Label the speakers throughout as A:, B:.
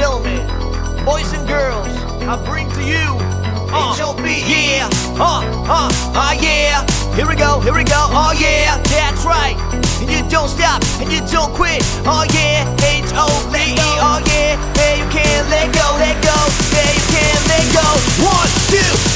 A: gentlemen, boys and girls, I bring to you uh, HOB. Yeah, uh, uh, uh, yeah. Here we go, here we go, oh yeah, that's right. And you don't stop, and you don't quit, oh yeah. H-O-B, oh yeah. Yeah, you can't let go, let go. Yeah, you can't let go. One, two,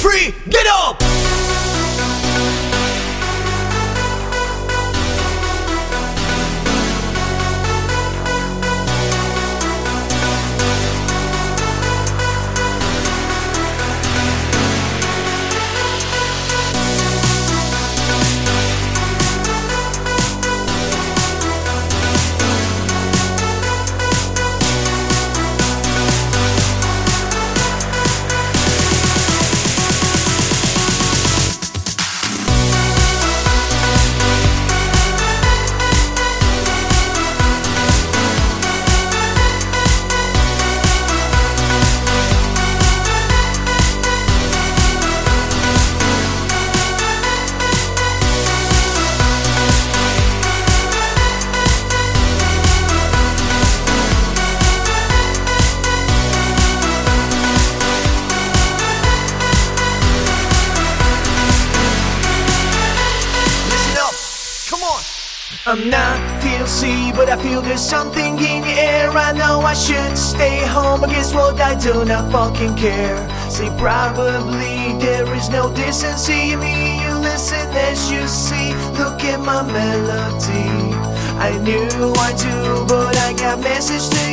A: I'm not PLC, but I feel there's something in the air. I know I should stay home, but guess what? I do not fucking care. See, probably there is no decency in me. You listen as you see. Look at my melody. I knew I do, but I got message to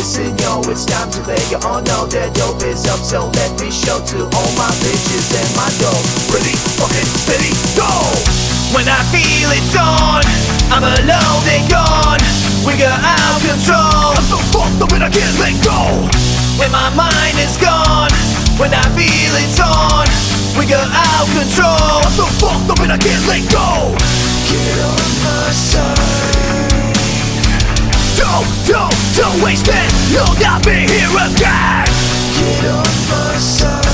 A: Listen, yo, it's time to let you all know that dope is up. So let me show to all my bitches and my dope. Ready, fucking steady, go! When I feel it's on, I'm alone and gone. We got out of control. I'm so fucked up and I can't let go. When my mind is gone, don't, don't waste it. You'll not be here again. Get on my side.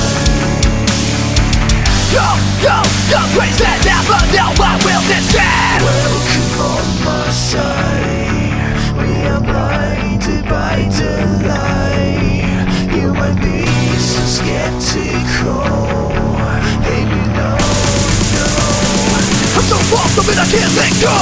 A: Go, go, go crazy now, but now I will descend. Welcome on my side. We are blinded by the light. You might be so skeptical. Baby, no, no. I'm so up and I can't let go.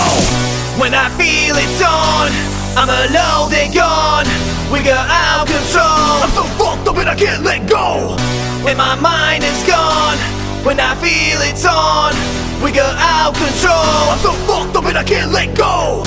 A: When I feel it's on, I'm alone and gone. We got out of control. I'm so fucked up and I can't let go. When my mind is gone, when I feel it's on, we got out of control. I'm so fucked up and I can't let go.